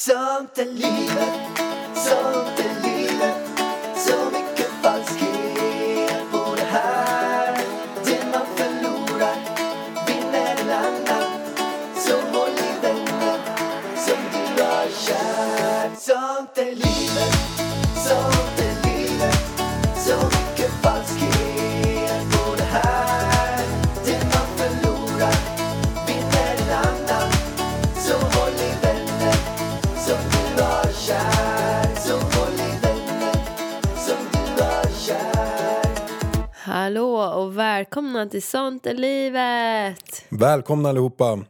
Sånt är livet, är och välkomna till Sånt är livet! Välkomna allihopa!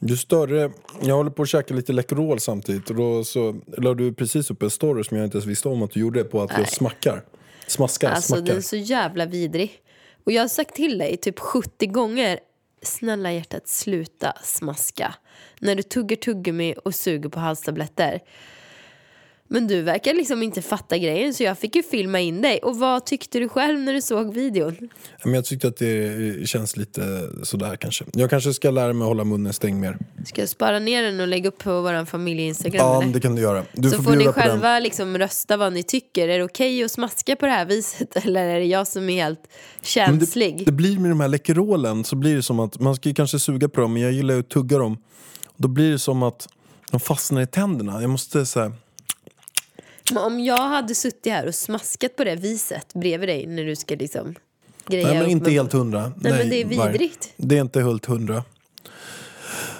Ju större, jag håller på att käka lite Läkerol samtidigt och då så la du precis upp en story som jag inte ens visste om att du gjorde på att jag smackar. Smaskar, Alltså smackar. den är så jävla vidrig. Och jag har sagt till dig typ 70 gånger Snälla hjärtat, sluta smaska. När du tuggar tuggummi och suger på halstabletter. Men du verkar liksom inte fatta grejen så jag fick ju filma in dig. Och vad tyckte du själv när du såg videon? Men jag tyckte att det känns lite sådär kanske. Jag kanske ska lära mig att hålla munnen stängd mer. Ska jag spara ner den och lägga upp på vår familje-instagram Ja, eller? det kan du göra. Du så får får ni själva liksom rösta vad ni tycker. Är det okej att smaska på det här viset eller är det jag som är helt Men känslig? det, det blir med de här Läkerolen så blir det som att man ska kanske suga på dem men jag gillar ju att tugga dem. Då blir det som att de fastnar i tänderna. Jag måste säga om jag hade suttit här och smaskat på det viset bredvid dig när du ska liksom greja Nej men inte helt hundra. Nej, men det är var- vidrigt. Det är inte helt hundra.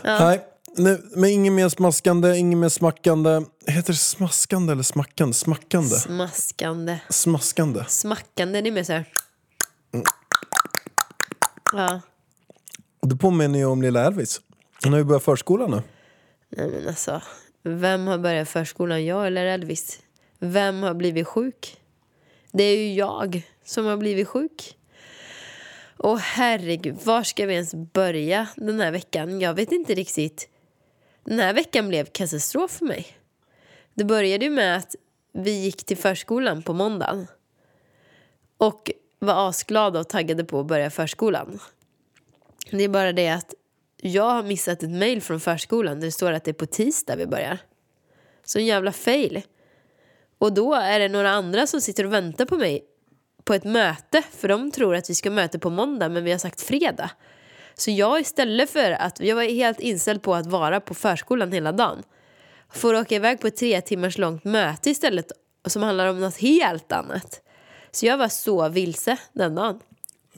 Nej, nu, men inget mer smaskande, inget mer smackande. Heter det smaskande eller smackande? Smackande? Smaskande. Smaskande. Smackande, det är mer så här... Ja. Och det påminner ju om lilla Elvis. Han har ju börjat förskolan nu. Nej men alltså. Vem har börjat förskolan? Jag eller Elvis? Vem har blivit sjuk? Det är ju jag som har blivit sjuk. Och herregud, var ska vi ens börja den här veckan? Jag vet inte riktigt. Den här veckan blev katastrof för mig. Det började ju med att vi gick till förskolan på måndagen. Och var asglada och taggade på att börja förskolan. Det är bara det att jag har missat ett mejl från förskolan där det står att det är på tisdag vi börjar. Så en jävla fail. Och då är det några andra som sitter och väntar på mig på ett möte. För de tror att vi ska möte på måndag men vi har sagt fredag. Så jag istället för att, jag var helt inställd på att vara på förskolan hela dagen. Får åka iväg på ett tre timmars långt möte istället som handlar om något helt annat. Så jag var så vilse den dagen.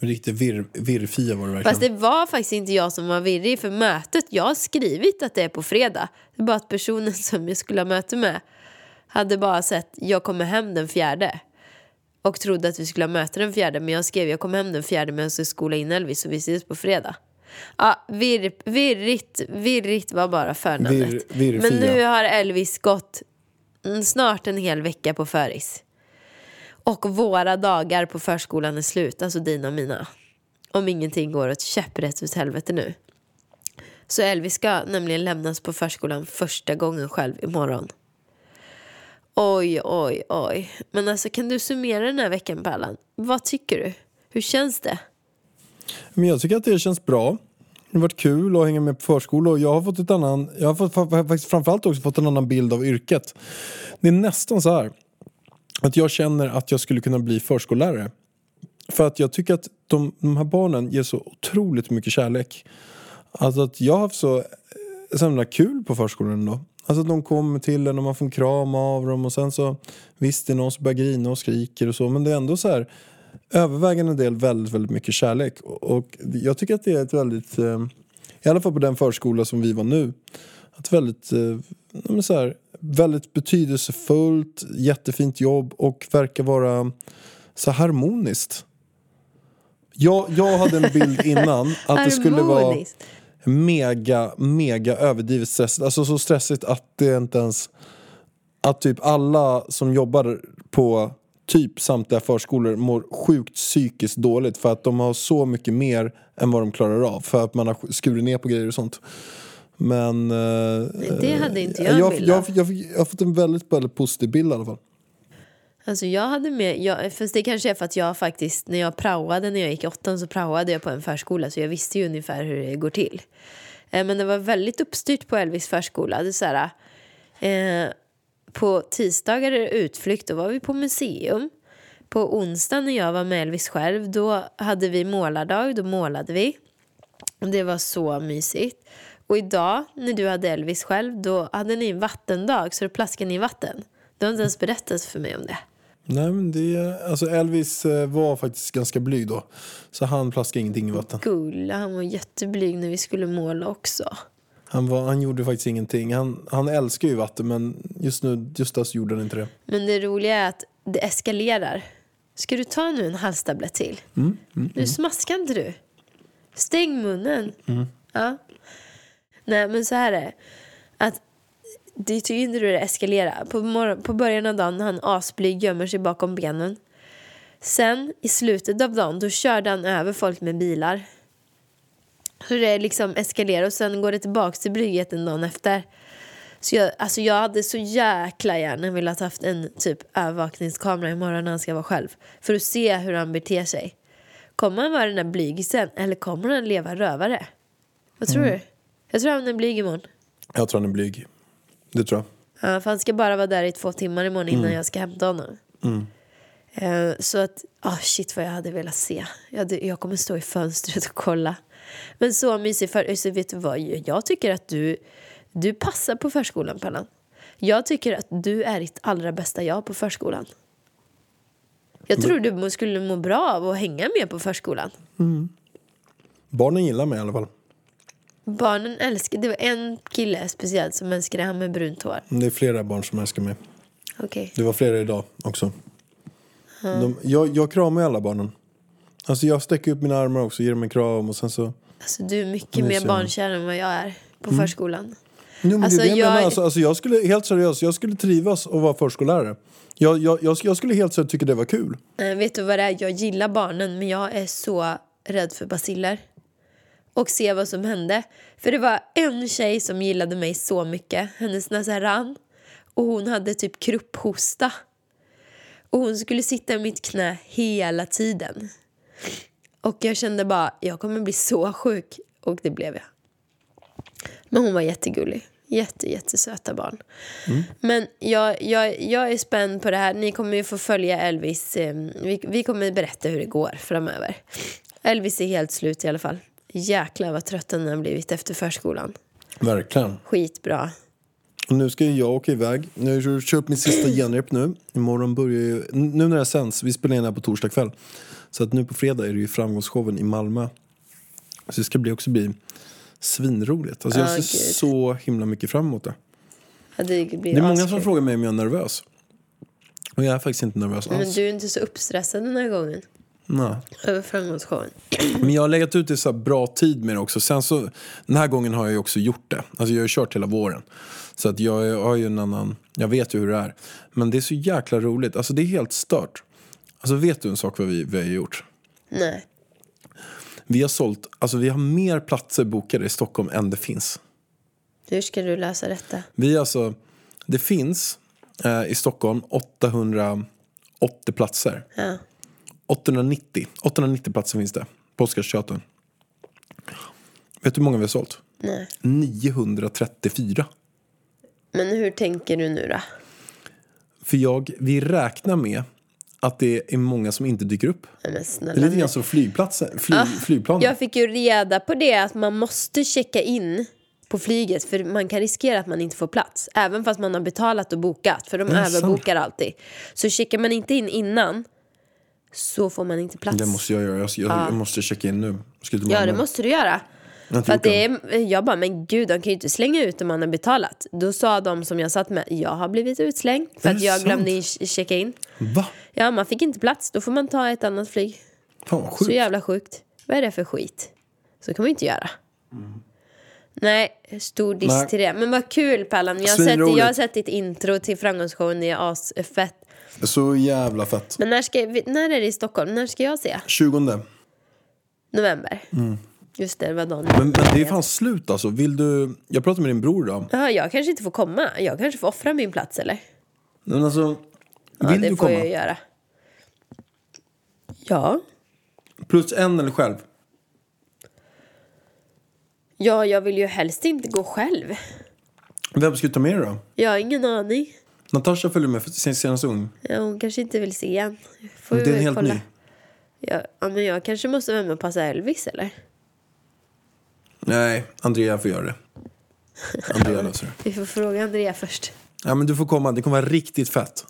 Riktigt virr, virrfia var det verkligen. Fast det var faktiskt inte jag som var virrig för mötet. Jag har skrivit att det är på fredag. Det är bara att personen som jag skulle ha möte med hade bara sett jag kommer hem den fjärde. Och trodde att vi skulle ha möte den fjärde. Men jag skrev jag kommer hem den fjärde men jag ska skola in Elvis och vi ses på fredag. Ja, virr, virrigt, virrigt var bara förnamnet. Virr- virrfia. men nu har Elvis gått snart en hel vecka på föris. Och våra dagar på förskolan är slut, alltså dina och mina. Om ingenting går åt käpprätt åt helvete nu. Så Elvis ska nämligen lämnas på förskolan första gången själv imorgon. Oj, oj, oj. Men alltså kan du summera den här veckan Pallan? Vad tycker du? Hur känns det? Men jag tycker att det känns bra. Det har varit kul att hänga med på förskola och jag har fått ett annan, jag har fått, faktiskt framförallt också fått en annan bild av yrket. Det är nästan så här att jag känner att jag skulle kunna bli förskollärare. För att jag tycker att de, de här barnen ger så otroligt mycket kärlek. Alltså att jag har haft så, eh, så himla kul på förskolan ändå. Alltså att de kommer till en och man får en kram av dem och sen så visst det är någon som börjar grina och skriker och så men det är ändå så här övervägande del väldigt, väldigt mycket kärlek. Och, jag tycker att det är ett väldigt, eh, i alla fall på den förskola som vi var nu, ett väldigt, eh, men så här, väldigt betydelsefullt, jättefint jobb och verkar vara så harmoniskt. Jag, jag hade en bild innan att det skulle vara mega, mega överdrivet stressigt. Alltså så stressigt att det inte ens... Att typ alla som jobbar på typ samtliga förskolor mår sjukt psykiskt dåligt för att de har så mycket mer än vad de klarar av. För att man har skurit ner på grejer och sånt. Men... eh, det hade inte jag jag, jag, jag, jag har fått en väldigt, väldigt positiv bild i alla fall. Alltså jag hade med, jag, fast det kanske är för att jag faktiskt, när jag praoade när jag gick i åttan så praoade jag på en förskola så jag visste ju ungefär hur det går till. Eh, Men det var väldigt uppstyrt på Elvis förskola. Det så här, Eh, på tisdagar är det utflykt, då var vi på museum. På onsdag när jag var med Elvis själv, då hade vi målardag, då målade vi. Det var så mysigt. Och idag när du hade Elvis själv, då hade ni en vattendag så då plaskade ni i vatten. Du har inte ens berättat för mig om det. Nej, men det, alltså Elvis eh, var faktiskt ganska blyg då. Så han plaskade ingenting i vatten. Gulla, han var jätteblyg när vi skulle måla också. Han, var, han gjorde faktiskt ingenting. Han, han älskar ju vatten men just nu just så gjorde han inte det. Men det roliga är att det eskalerar. Ska du ta nu en halstablett till? nu smaskar inte du. Stäng munnen. Ja. Nej, men så här är det. Att det tycker inte du det eskalerar. På, morgon, på början av dagen han asblyg gömmer sig bakom benen. Sen i slutet av dagen då körde han över folk med bilar. Så det liksom eskalerar och sen går det tillbaka till blygheten dagen efter. Så jag, alltså jag hade så jäkla gärna velat haft en typ övervakningskamera imorgon när han ska vara själv. För att se hur han beter sig. Kommer han vara den där blygisen eller kommer han leva rövare? Vad tror du? Jag tror han är blyg imorgon. Jag tror han är blyg. Det tror jag. Ja, för han ska bara vara där i två timmar imorgon innan jag ska hämta honom. Eh, så att, ah shit vad jag hade velat se. Jag, hade, jag kommer stå i fönstret och kolla. Men så mysigt, för så vet du vad? Jag tycker att du, du passar på förskolan Pallan. Jag tycker att du är ditt allra bästa jag på förskolan. Jag tror du skulle må bra av att hänga med på förskolan. Barnen gillar mig i alla fall. Barnen älskar, det var en kille speciellt som älskade han med brunt hår. Det är flera barn som älskar mig. Okej. Det var flera idag också. De, jag, jag kramar alla barnen. Alltså jag sträcker upp mina armar också, ger dem en kram och sen så... Alltså du är mycket mer barnkär än vad jag är på förskolan. Jo, men Alltså, det är det jag jag- menar. Alltså, alltså, jag skulle, helt seriöst, jag skulle trivas och vara förskollärare. Jag, jag, jag, jag skulle helt seriöst tycka det var kul. Nej, vet du vad det är? Jag gillar barnen men jag är så rädd för basiller. Och se vad som hände. För det var en tjej som gillade mig så mycket. Hennes näsa rann. Och hon hade typ krupphosta. Och hon skulle sitta i mitt knä hela tiden. Och jag kände bara, jag kommer bli så sjuk. Och det blev jag. Men hon var jättegullig. Jätte, jättesöta barn. Men jag, jag, jag är spänd på det här. Ni kommer ju få följa Elvis. Eh, vi, vi kommer berätta hur det går framöver. Elvis är helt slut i alla fall. Jäklar vad trött han har blivit efter förskolan. Verkligen. Skitbra. Och nu ska ju jag åka iväg. Nu har jag köpt mitt sista genrep nu. Imorgon börjar ju... Nu när det sänds, vi spelar in det här på torsdag kväll. Så att nu på fredag är det ju framgångsshowen i Malmö. Så det ska bli också bli svinroligt. Alltså Ja, jag ser gud. så himla mycket fram emot det. Ja, det Det är många som frågar mig om jag är nervös. Och jag är faktiskt inte nervös alls. Men du är inte så uppstressad den här gången. Nej. Över framgångsshowen. Men jag har legat ut i så bra tid med det också. Sen så, den här gången har jag också gjort det. Alltså jag har kört hela våren. Så att jag är- har ju en annan, jag vet ju hur det är. Men det är så jäkla roligt. Alltså det är helt stört. Alltså vet du en sak vad vi, vi har gjort? Nej. Vi har sålt, alltså vi har mer platser bokade i Stockholm än det finns. Hur ska du lösa detta? Vi alltså, det finns eh, i Stockholm 880 platser. Ja. 890, 890 platser finns det på Oscarsteatern. Vet du hur många vi har sålt? Nej. 934. Men hur tänker du nu då? För jag, vi räknar med att det är många som inte dyker upp. Nej, Det är lite grann som flygplatsen, fly, flygplanen. Jag fick ju reda på det att man måste checka in på flyget för man kan riskera att man inte får plats. Även fast man har betalat och bokat, för de Är det sant? överbokar alltid. Så checkar man inte in innan så får man inte plats. Det måste jag göra. Jag, jag, jag måste checka in nu. Ska till Ja, det måste du göra. Jag För det är, jag bara, men gud, de kan ju inte slänga ut om man har betalat. Då sa de som jag satt med, jag har blivit utslängd för att jag sant? glömde checka in. Va? Ja, man fick inte plats. Då får man ta ett annat flyg. Fan vad Så sjukt. jävla sjukt. Vad är det för skit? Så kan man inte göra. Nej, stor diss till det. Men vad kul Pallan. Jag har, sett, Svinroligt. jag har sett ditt intro till framgångsshowen. Det är asfett. Så jävla fett. Men när, ska, när är det i Stockholm? När ska jag se? 20. November. Just det, det var dagen. Mm. Men, men det är fan slut alltså. Vill du... Jag pratade med din bror då. Ja, jag kanske inte får komma. Jag kanske får offra min plats eller? Men alltså... Ja, Vill det du får komma? jag göra. Ja. Plus en eller själv? Ja, jag vill ju helst inte gå själv. Vem ska du ta med dig då? Jag har ingen aning. Natasha följer med senaste ung. Ja, hon kanske inte vill se igen. Får Det är en helt kolla. ny. Ja, ja, men jag kanske måste vara med och passa Elvis eller? Nej, Andrea får göra det. Andrea löser det. Vi får fråga Andrea först. Ja, men du får komma. Det kommer vara riktigt fett.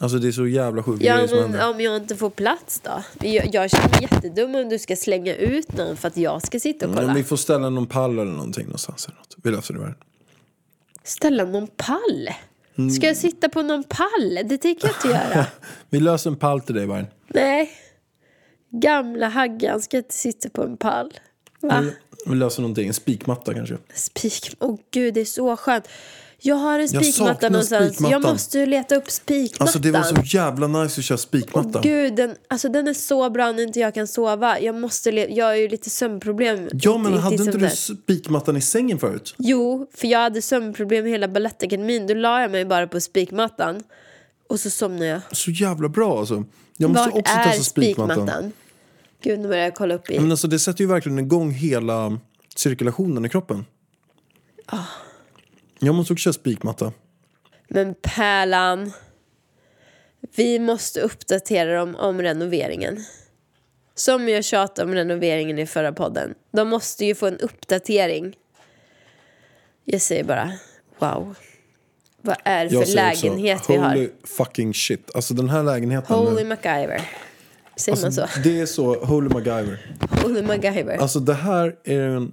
Alltså det är så jävla sjuka Ja, men om jag inte får plats då? Jag, jag känner mig jättedum om du ska slänga ut någon för att jag ska sitta och kolla. Men vi får ställa någon pall eller någonting någonstans. Eller något. Vi löser det. Väl. Ställa någon pall? Mm. Ska jag sitta på någon pall? Det tänker jag inte göra. Vi löser en pall till dig, Vargen. Nej. Gamla Haggan ska inte sitta på en pall. Va? Vi, löser någonting. En spikmatta kanske. Spik... Åh gud, det är så skönt. Jag har en spikmatta någonstans. Jag måste leta upp spikmattan. Alltså det var så jävla nice att köra spikmatta. Åh, gud, den, alltså, den är så bra när inte jag kan sova. Jag, måste jag har ju lite sömnproblem. Ja, men hade inte du spikmattan i sängen förut? Jo, för jag hade sömnproblem hela Balettakademin. Då la jag mig bara på spikmattan. Och så somnade jag. Så jävla bra alltså. Jag måste Vart också är testa spikmattan. spikmattan? Gud, nu börjar jag kolla upp i. Men alltså det sätter ju verkligen igång hela cirkulationen i kroppen. Ah. Jag måste också köra spikmatta. Men Pärlan, vi måste uppdatera dem om renoveringen. Som jag tjatade om renoveringen i förra podden. De måste ju få en uppdatering. Jag säger bara, wow. Vad är det för säger också, lägenhet vi har? Holy fucking shit. Alltså den här lägenheten. Holy nu, MacGyver. Säger man så? alltså, det är så Holy MacGyver. Holy MacGyver. Alltså det här är en...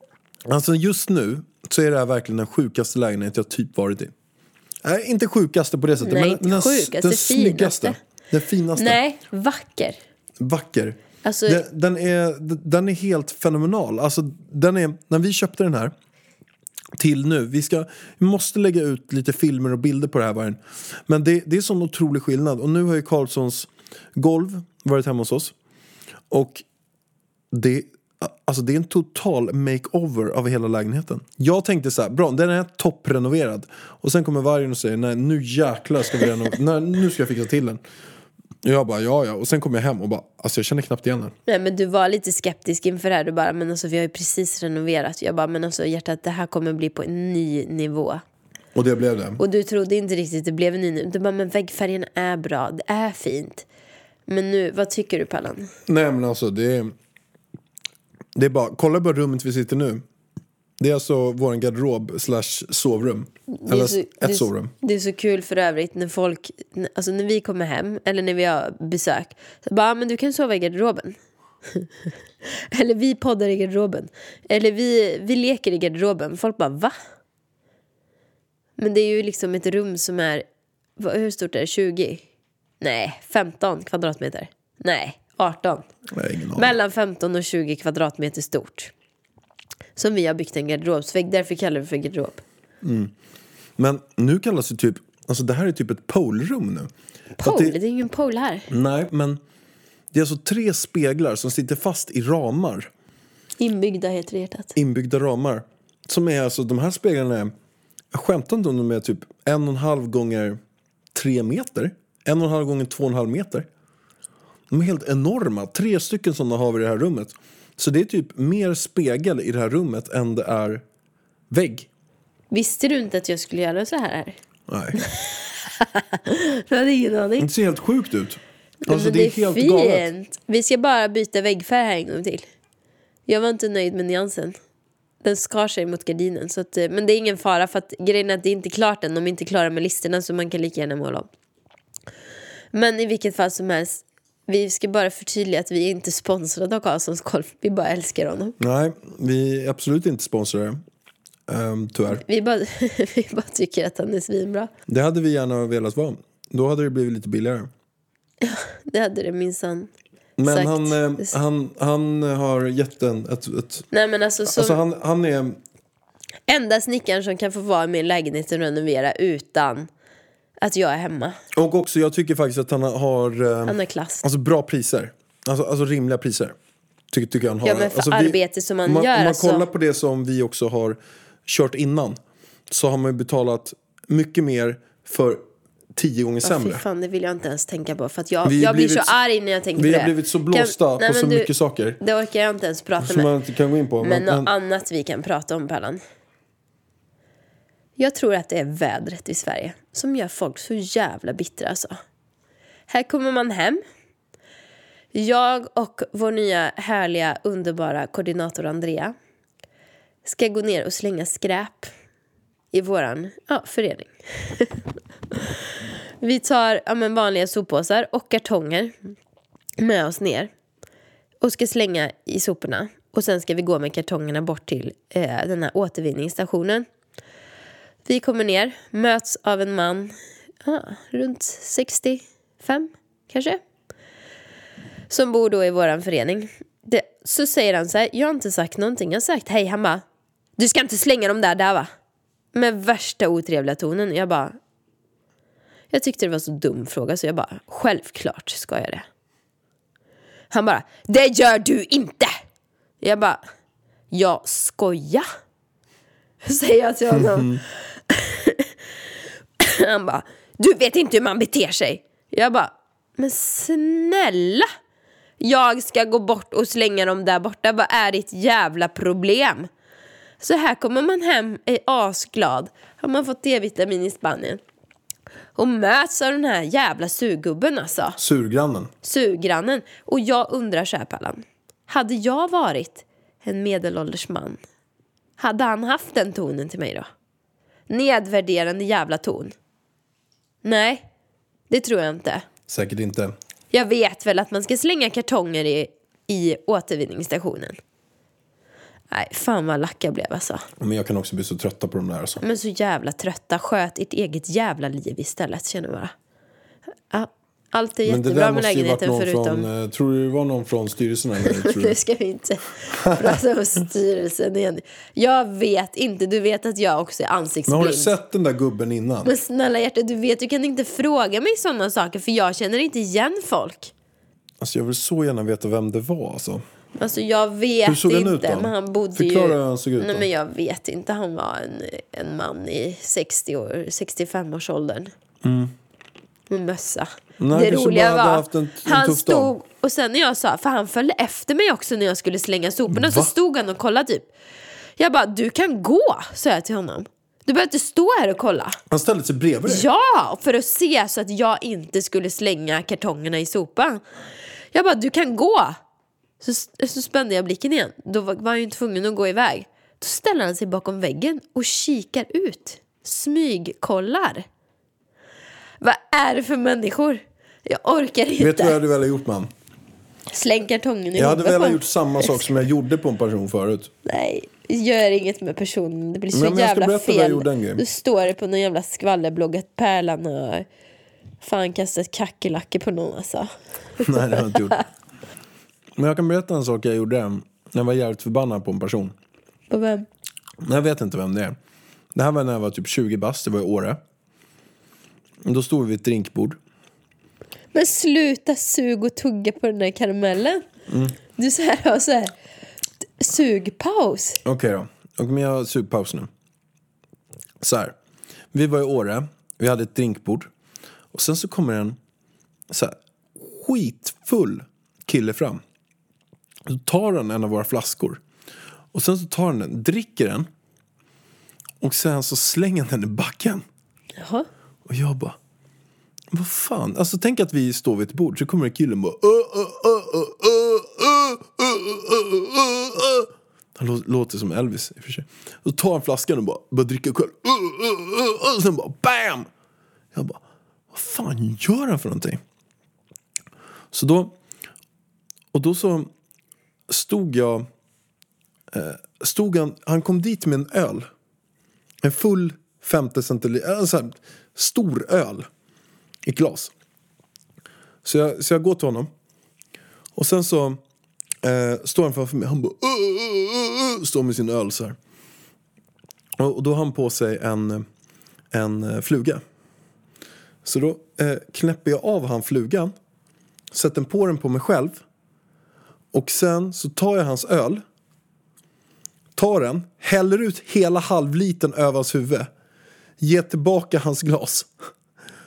Alltså just nu så är det här verkligen den sjukaste lägenhet jag typ varit i. Nej, inte sjukaste på det sättet. Nej, men, inte men den, sjukaste, den snyggaste. finaste. Den finaste. Nej, vacker. Vacker. Alltså- Den, den, är, den är helt fenomenal. Alltså, den är, när vi köpte den här till nu. Vi, ska, vi måste lägga ut lite filmer och bilder på det här. Vargen. Men det, det är sån otrolig skillnad. Och nu har ju Carlssons golv varit hemma hos oss. Och det, alltså det är en total makeover av hela lägenheten. Jag tänkte så här, bra den är topprenoverad. Och sen kommer vargen och säger, nej nu jäklar ska vi renovera, nu ska jag fixa till den. Och jag bara, ja ja. Och sen kom jag hem och bara, alltså jag känner knappt igen den. Nej men du var lite skeptisk inför det här. Du bara, men alltså vi har ju precis renoverat. Jag bara, men alltså hjärtat det här kommer bli på en ny nivå. Och det blev det. Och du trodde inte riktigt det blev en ny nivå. Du bara, men väggfärgen är bra. Det är fint. Men nu, vad tycker du Pallan? Nej men alltså det är, det är bara, kolla bara rummet vi sitter nu. Det är alltså vår garderob slash sovrum. Eller så, ett sovrum. det är så kul för övrigt när folk, alltså när vi kommer hem eller när vi har besök. Så bara, "Ah, men du kan sova i garderoben. eller vi poddar i garderoben. Eller vi, vi leker i garderoben. Folk bara va? Men det är ju liksom ett rum som är, hur stort är det? 20? Nej, 15 kvadratmeter. Nej, 18. Nej, ingen aning. Mellan 15 och 20 kvadratmeter stort. Som vi har byggt en garderobsvägg, därför kallar vi det för garderob. Men nu kallas det typ, alltså det här är typ ett polrum nu. Pole, det, det är ingen pole här. nej men det är alltså tre speglar som sitter fast i ramar. Inbyggda heter det hjärtat. Inbyggda ramar. Som är alltså, de här speglarna är, jag skämtar inte om de är typ en och en halv gånger tre meter. En och en halv gånger två och en halv meter. De är helt enorma. Tre stycken sådana har vi i det här rummet. Så det är typ mer spegel i det här rummet än det är vägg. Visste du inte att jag skulle göra så här? Nej, Du hade ingen aning. det ser helt sjukt ut. Alltså Men det är helt galet. fint. Vi ska bara byta väggfärg här en gång till. Jag var inte nöjd med nyansen. Den skar sig mot gardinen. Så att, eh, men det är ingen fara för att grejen är att det är inte klart än. De är inte klara med listorna så man kan lika gärna måla om. Men i vilket fall som helst. Vi ska bara förtydliga att vi är inte sponsrade av Karlssons golf. Vi bara älskar honom. Nej, vi är absolut inte sponsrade. Um, tyvärr. Vi bara, vi bara tycker att han är svinbra. Det hade vi gärna velat vara. Då hade det blivit lite billigare. Det hade det minsann. Men sagt. han, eh, han, han har gett en ett, ett Nej men alltså, som, Alltså han, han är Enda snickaren som kan få vara i min lägenhet och renovera utan att jag är hemma. Och också, jag tycker faktiskt att han har eh, Han har klass. alltså, bra priser. Alltså, alltså rimliga priser. Tycker, tycker jag han har. Ja, men för alltså, arbete som man om man, gör, Om man alltså. kollar på det som vi också har kört innan. Så har man ju betalat mycket mer för tio gånger Ja, sämre. fy fan, det vill jag inte ens tänka på. För jag, Vi har jag blir blivit- så arg när jag tänker vi på har det. blivit så blåsta på men så mycket saker. Det orkar jag inte ens prata Som med. man inte kan gå in på. Men Men, något men, annat vi kan prata om, Pallan. Jag tror att det är vädret i Sverige som gör folk så jävla bittra alltså. Här kommer man hem. Jag och vår nya härliga, underbara koordinator Andrea ska gå ner och slänga skräp i våran ja, förening. vi tar ja, men vanliga soppåsar och kartonger med oss ner och ska slänga i soporna. Och sen ska vi gå med kartongerna bort till eh, den här återvinningsstationen. Vi kommer ner, möts av en man, ah, runt 65 kanske. Som bor då i våran förening. Det, så säger han så här, jag har inte sagt någonting, jag har sagt hej. Han bara, du ska inte slänga dem där, där va? Med värsta otrevliga tonen. Jag bara, jag tyckte det var så dum fråga så jag bara, självklart ska jag det. Han bara, det gör du inte! Jag bara, jag skoja. Säger jag till honom. Mhm. Han bara, du vet inte hur man beter sig. Jag bara, men snälla! Jag ska gå bort och slänga dem där borta, vad är ditt jävla problem? Så här kommer man hem, är asglad, har man fått D-vitamin i Spanien. Och möts av den här jävla surgubben alltså surgrannen. surgrannen. Och jag undrar så här Pallan. Hade jag varit en medelålders man, hade han haft den tonen till mig då? Nedvärderande jävla ton. Nej, det tror jag inte. Säkert inte. Jag vet väl att man ska slänga kartonger i, i återvinningsstationen. Nej, fan vad lack jag blev alltså. Men jag kan också bli så trötta på de där. Alltså. Men så jävla trötta. Sköt ert eget jävla liv istället känner jag bara. Ja, allt är Men det jättebra där med lägenheten någon förutom... från, eh, tror du det var någon från styrelsen eller? Nu ska vi inte prata om styrelsen igen. Jag vet inte, du vet att jag också är Men har ansiktsblind. du sett den där gubben innan? Men snälla hjärta, du vet, du kan inte fråga mig sådana saker för jag känner inte igen folk. Alltså jag vill så gärna veta vem det var alltså. Alltså jag vet Hur såg han inte. ut då? Men han bodde Förklara ju... hur han såg ut Nej då. men jag vet inte. Han var en, en man i 60 år, 65-årsåldern. Med mössa. Nej, det roliga var, en- en han stod och sen när jag sa, för han följde efter mig också när jag skulle slänga soporna, så Va? stod han och kollade typ. Jag bara, du kan gå, sa jag till honom. Du behöver inte stå här och kolla. Han ställde sig bredvid dig? Ja, för att se så att jag inte skulle slänga kartongerna i sopan. Jag bara, du kan gå. Så, så spände jag blicken igen. Då var, var jag ju tvungen att gå iväg. Då ställer han sig bakom väggen och kikar ut. Smygkollar. Vad är det för människor? Jag orkar inte. Vet du vad jag hade velat gjort man? Släng kartongen i Jag hade velat gjort samma sak som jag gjorde på en person förut. Nej, gör inget med personen. Det blir så Men- men jävla fel. Du står det på någon jävla skvallerblogg att Pärlan har fan kastat kackerlackor på någon alltså. Nej, det har jag inte gjort. Men jag kan berätta en sak jag gjorde när jag var jävligt förbannad på en person. På vem? Jag vet inte vem det är. Det här var när jag var typ 20 bast, det var i Åre. Då stod vi vid ett drinkbord. Men sluta sug och tugga på den där karamellen. Mm. Du så här har så här sugpaus. Okej då. Och men jag har sugpaus nu. Så här. Vi var i Åre, vi hade ett drinkbord. Och sen så kommer en så här, skitfull kille fram. Så tar han en av våra flaskor. Och sen så tar han den, dricker den. Och sen så slänger han den i backen. Jaha. Och jag bara, vad fan? Alltså tänk att vi står vid ett bord så kommer en kille och bara Han låter som Elvis i och för sig. Så tar han flaskan och bara börjar dricka själv. Och sen bara BAM! Jag bara, vad fan gör han för någonting? Så då, och då så stod jag, eh, stod han, han kom dit med en öl. En full 50 centiliter, eh, stor öl i glas. Så jag, så jag går till honom. Och sen så eh, står han framför mig. Han bara... Uh, uh, uh, står med sin öl så här. Och, och då har han på sig en, en eh, fluga. Så då eh, knäpper jag av han flugan, sätter på den på mig själv och sen så tar jag hans öl, tar den, häller ut hela halvliten över hans huvud, ger tillbaka hans glas.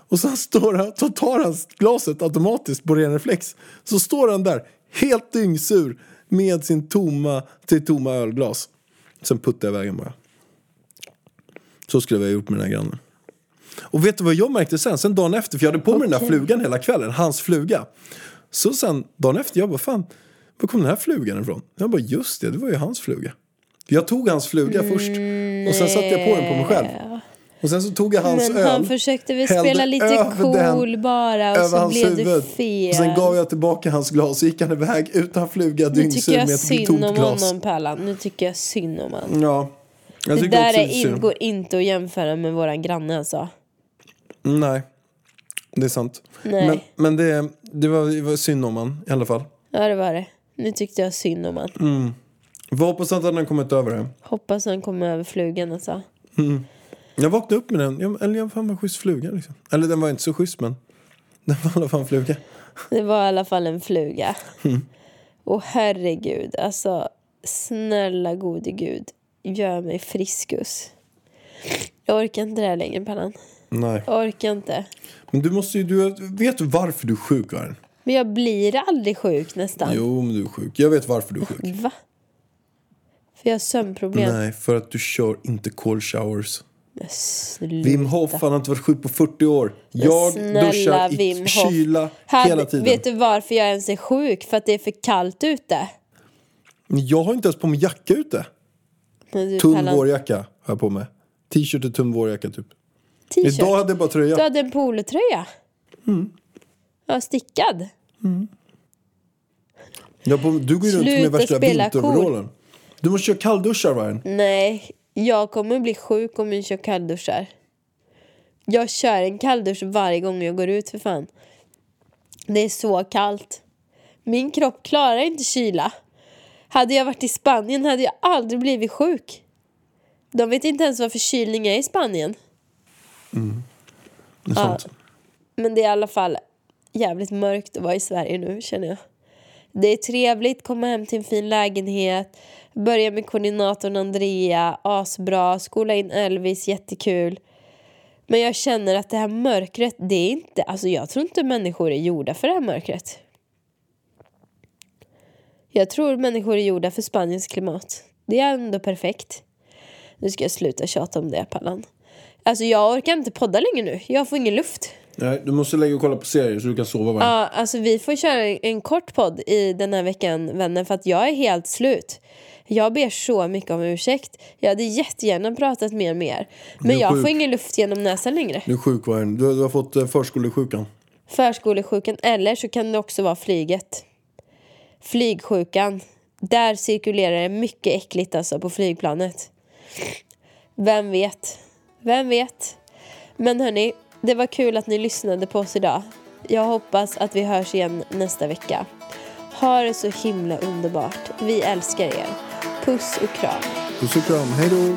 Och sen står han, så tar han glaset automatiskt på ren reflex. Så står han där, helt dyngsur, med sin tomma, till tomma ölglas. Sen puttar jag iväg bara. Så skulle vi ha gjort med den här grannen. Och vet du vad jag märkte sen? Sen dagen efter, för jag hade på mig den där flugan hela kvällen, hans fluga. Så sen dagen efter, jag bara fan, var kom den här flugan ifrån? Jag bara just det, det var ju hans fluga. Jag tog hans fluga först och sen satte jag på den på mig själv. Och sen så tog jag hans Men öl. han försökte väl spela lite cool den bara och så blev det huvud. fel. Och sen gav jag tillbaka hans glas och gick han iväg utan fluga, Nu tycker dyngsur jag med ett synd tomt om glas. honom Pallan. Nu tycker jag synd om honom. Ja. Jag Det tycker där är det in, synd. går inte att jämföra med våran granne alltså. Nej, det är sant. Nej. Men, men det, det, var, det var synd om han i alla fall. Ja det var det. Nu tyckte jag synd om honom. Vi hoppas att han har kommit över det. Hoppas han kommer över flugan alltså. Jag vaknade upp med den. Jag, eller jag fan var en schysst fluga liksom. Eller den var inte så schysst men. Den var i alla fall en fluga. Det var i alla fall en fluga. Mm. Och herregud, alltså snälla gode gud, gör mig friskus. Jag orkar inte det här längre Pallan. Nej. Jag orkar inte. Men du måste ju, du, vet du varför du är sjuk Karin? Men jag blir aldrig sjuk nästan. Jo men du är sjuk. Jag vet varför du är sjuk. Va? För jag har sömnproblem. Nej, för att du kör inte cold showers. Wim Hof, han har inte varit sjuk på 40 år. Jag Snälla duschar i Wim Hof. kyla Hade- hela tiden. Vet du varför jag ens är sjuk? För att det är för kallt ute. Jag har inte ens på mig jacka ute. Tunn Pallan, vårjacka har jag på mig. T-shirt och tunn vårjacka typ. t-shirt. Idag hade jag bara tröja. Du hade en polotröja. Mm. Ja, stickad. Jag på, du går ju runt med värsta vinteroverallen. Du måste köra kallduschar Ryan. Nej, jag kommer bli sjuk om jag kör kallduschar. Jag kör en kalldusch varje gång jag går ut för fan. Det är så kallt. Min kropp klarar inte kyla. Hade jag varit i Spanien hade jag aldrig blivit sjuk. De vet inte ens vad förkylning är i Spanien. Det är sant. Men det är i alla fall jävligt mörkt att vara i Sverige nu känner jag. Det är trevligt, komma hem till en fin lägenhet, börja med koordinatorn Andrea, asbra, skola in Elvis, jättekul. Men jag känner att det här mörkret, det är inte, alltså jag tror inte människor är gjorda för det här mörkret. Jag tror människor är gjorda för Spaniens klimat. Det är ändå perfekt. Nu ska jag sluta tjata om det, Pallan. Alltså jag orkar inte podda längre nu, jag får ingen luft. Nej, du måste lägga och kolla på serier så du kan sova varje Ja, alltså vi får köra en kort podd i den här veckan, vänner, för att jag är helt slut. Jag ber så mycket om ursäkt. Jag hade jättegärna pratat mer med er. Men jag sjuk. får ingen luft genom näsan längre. Du är sjuk Ryan. Du, du har fått eh, förskolesjukan. Förskolesjukan, eller så kan det också vara flyget. Flygsjukan. Där cirkulerar det mycket äckligt alltså på flygplanet. Vem vet? Vem vet? Men hörni, det var kul att ni lyssnade på oss idag. Jag hoppas att vi hörs igen nästa vecka. Ha det så himla underbart. Vi älskar er. Puss och kram. Puss och kram. Hej då.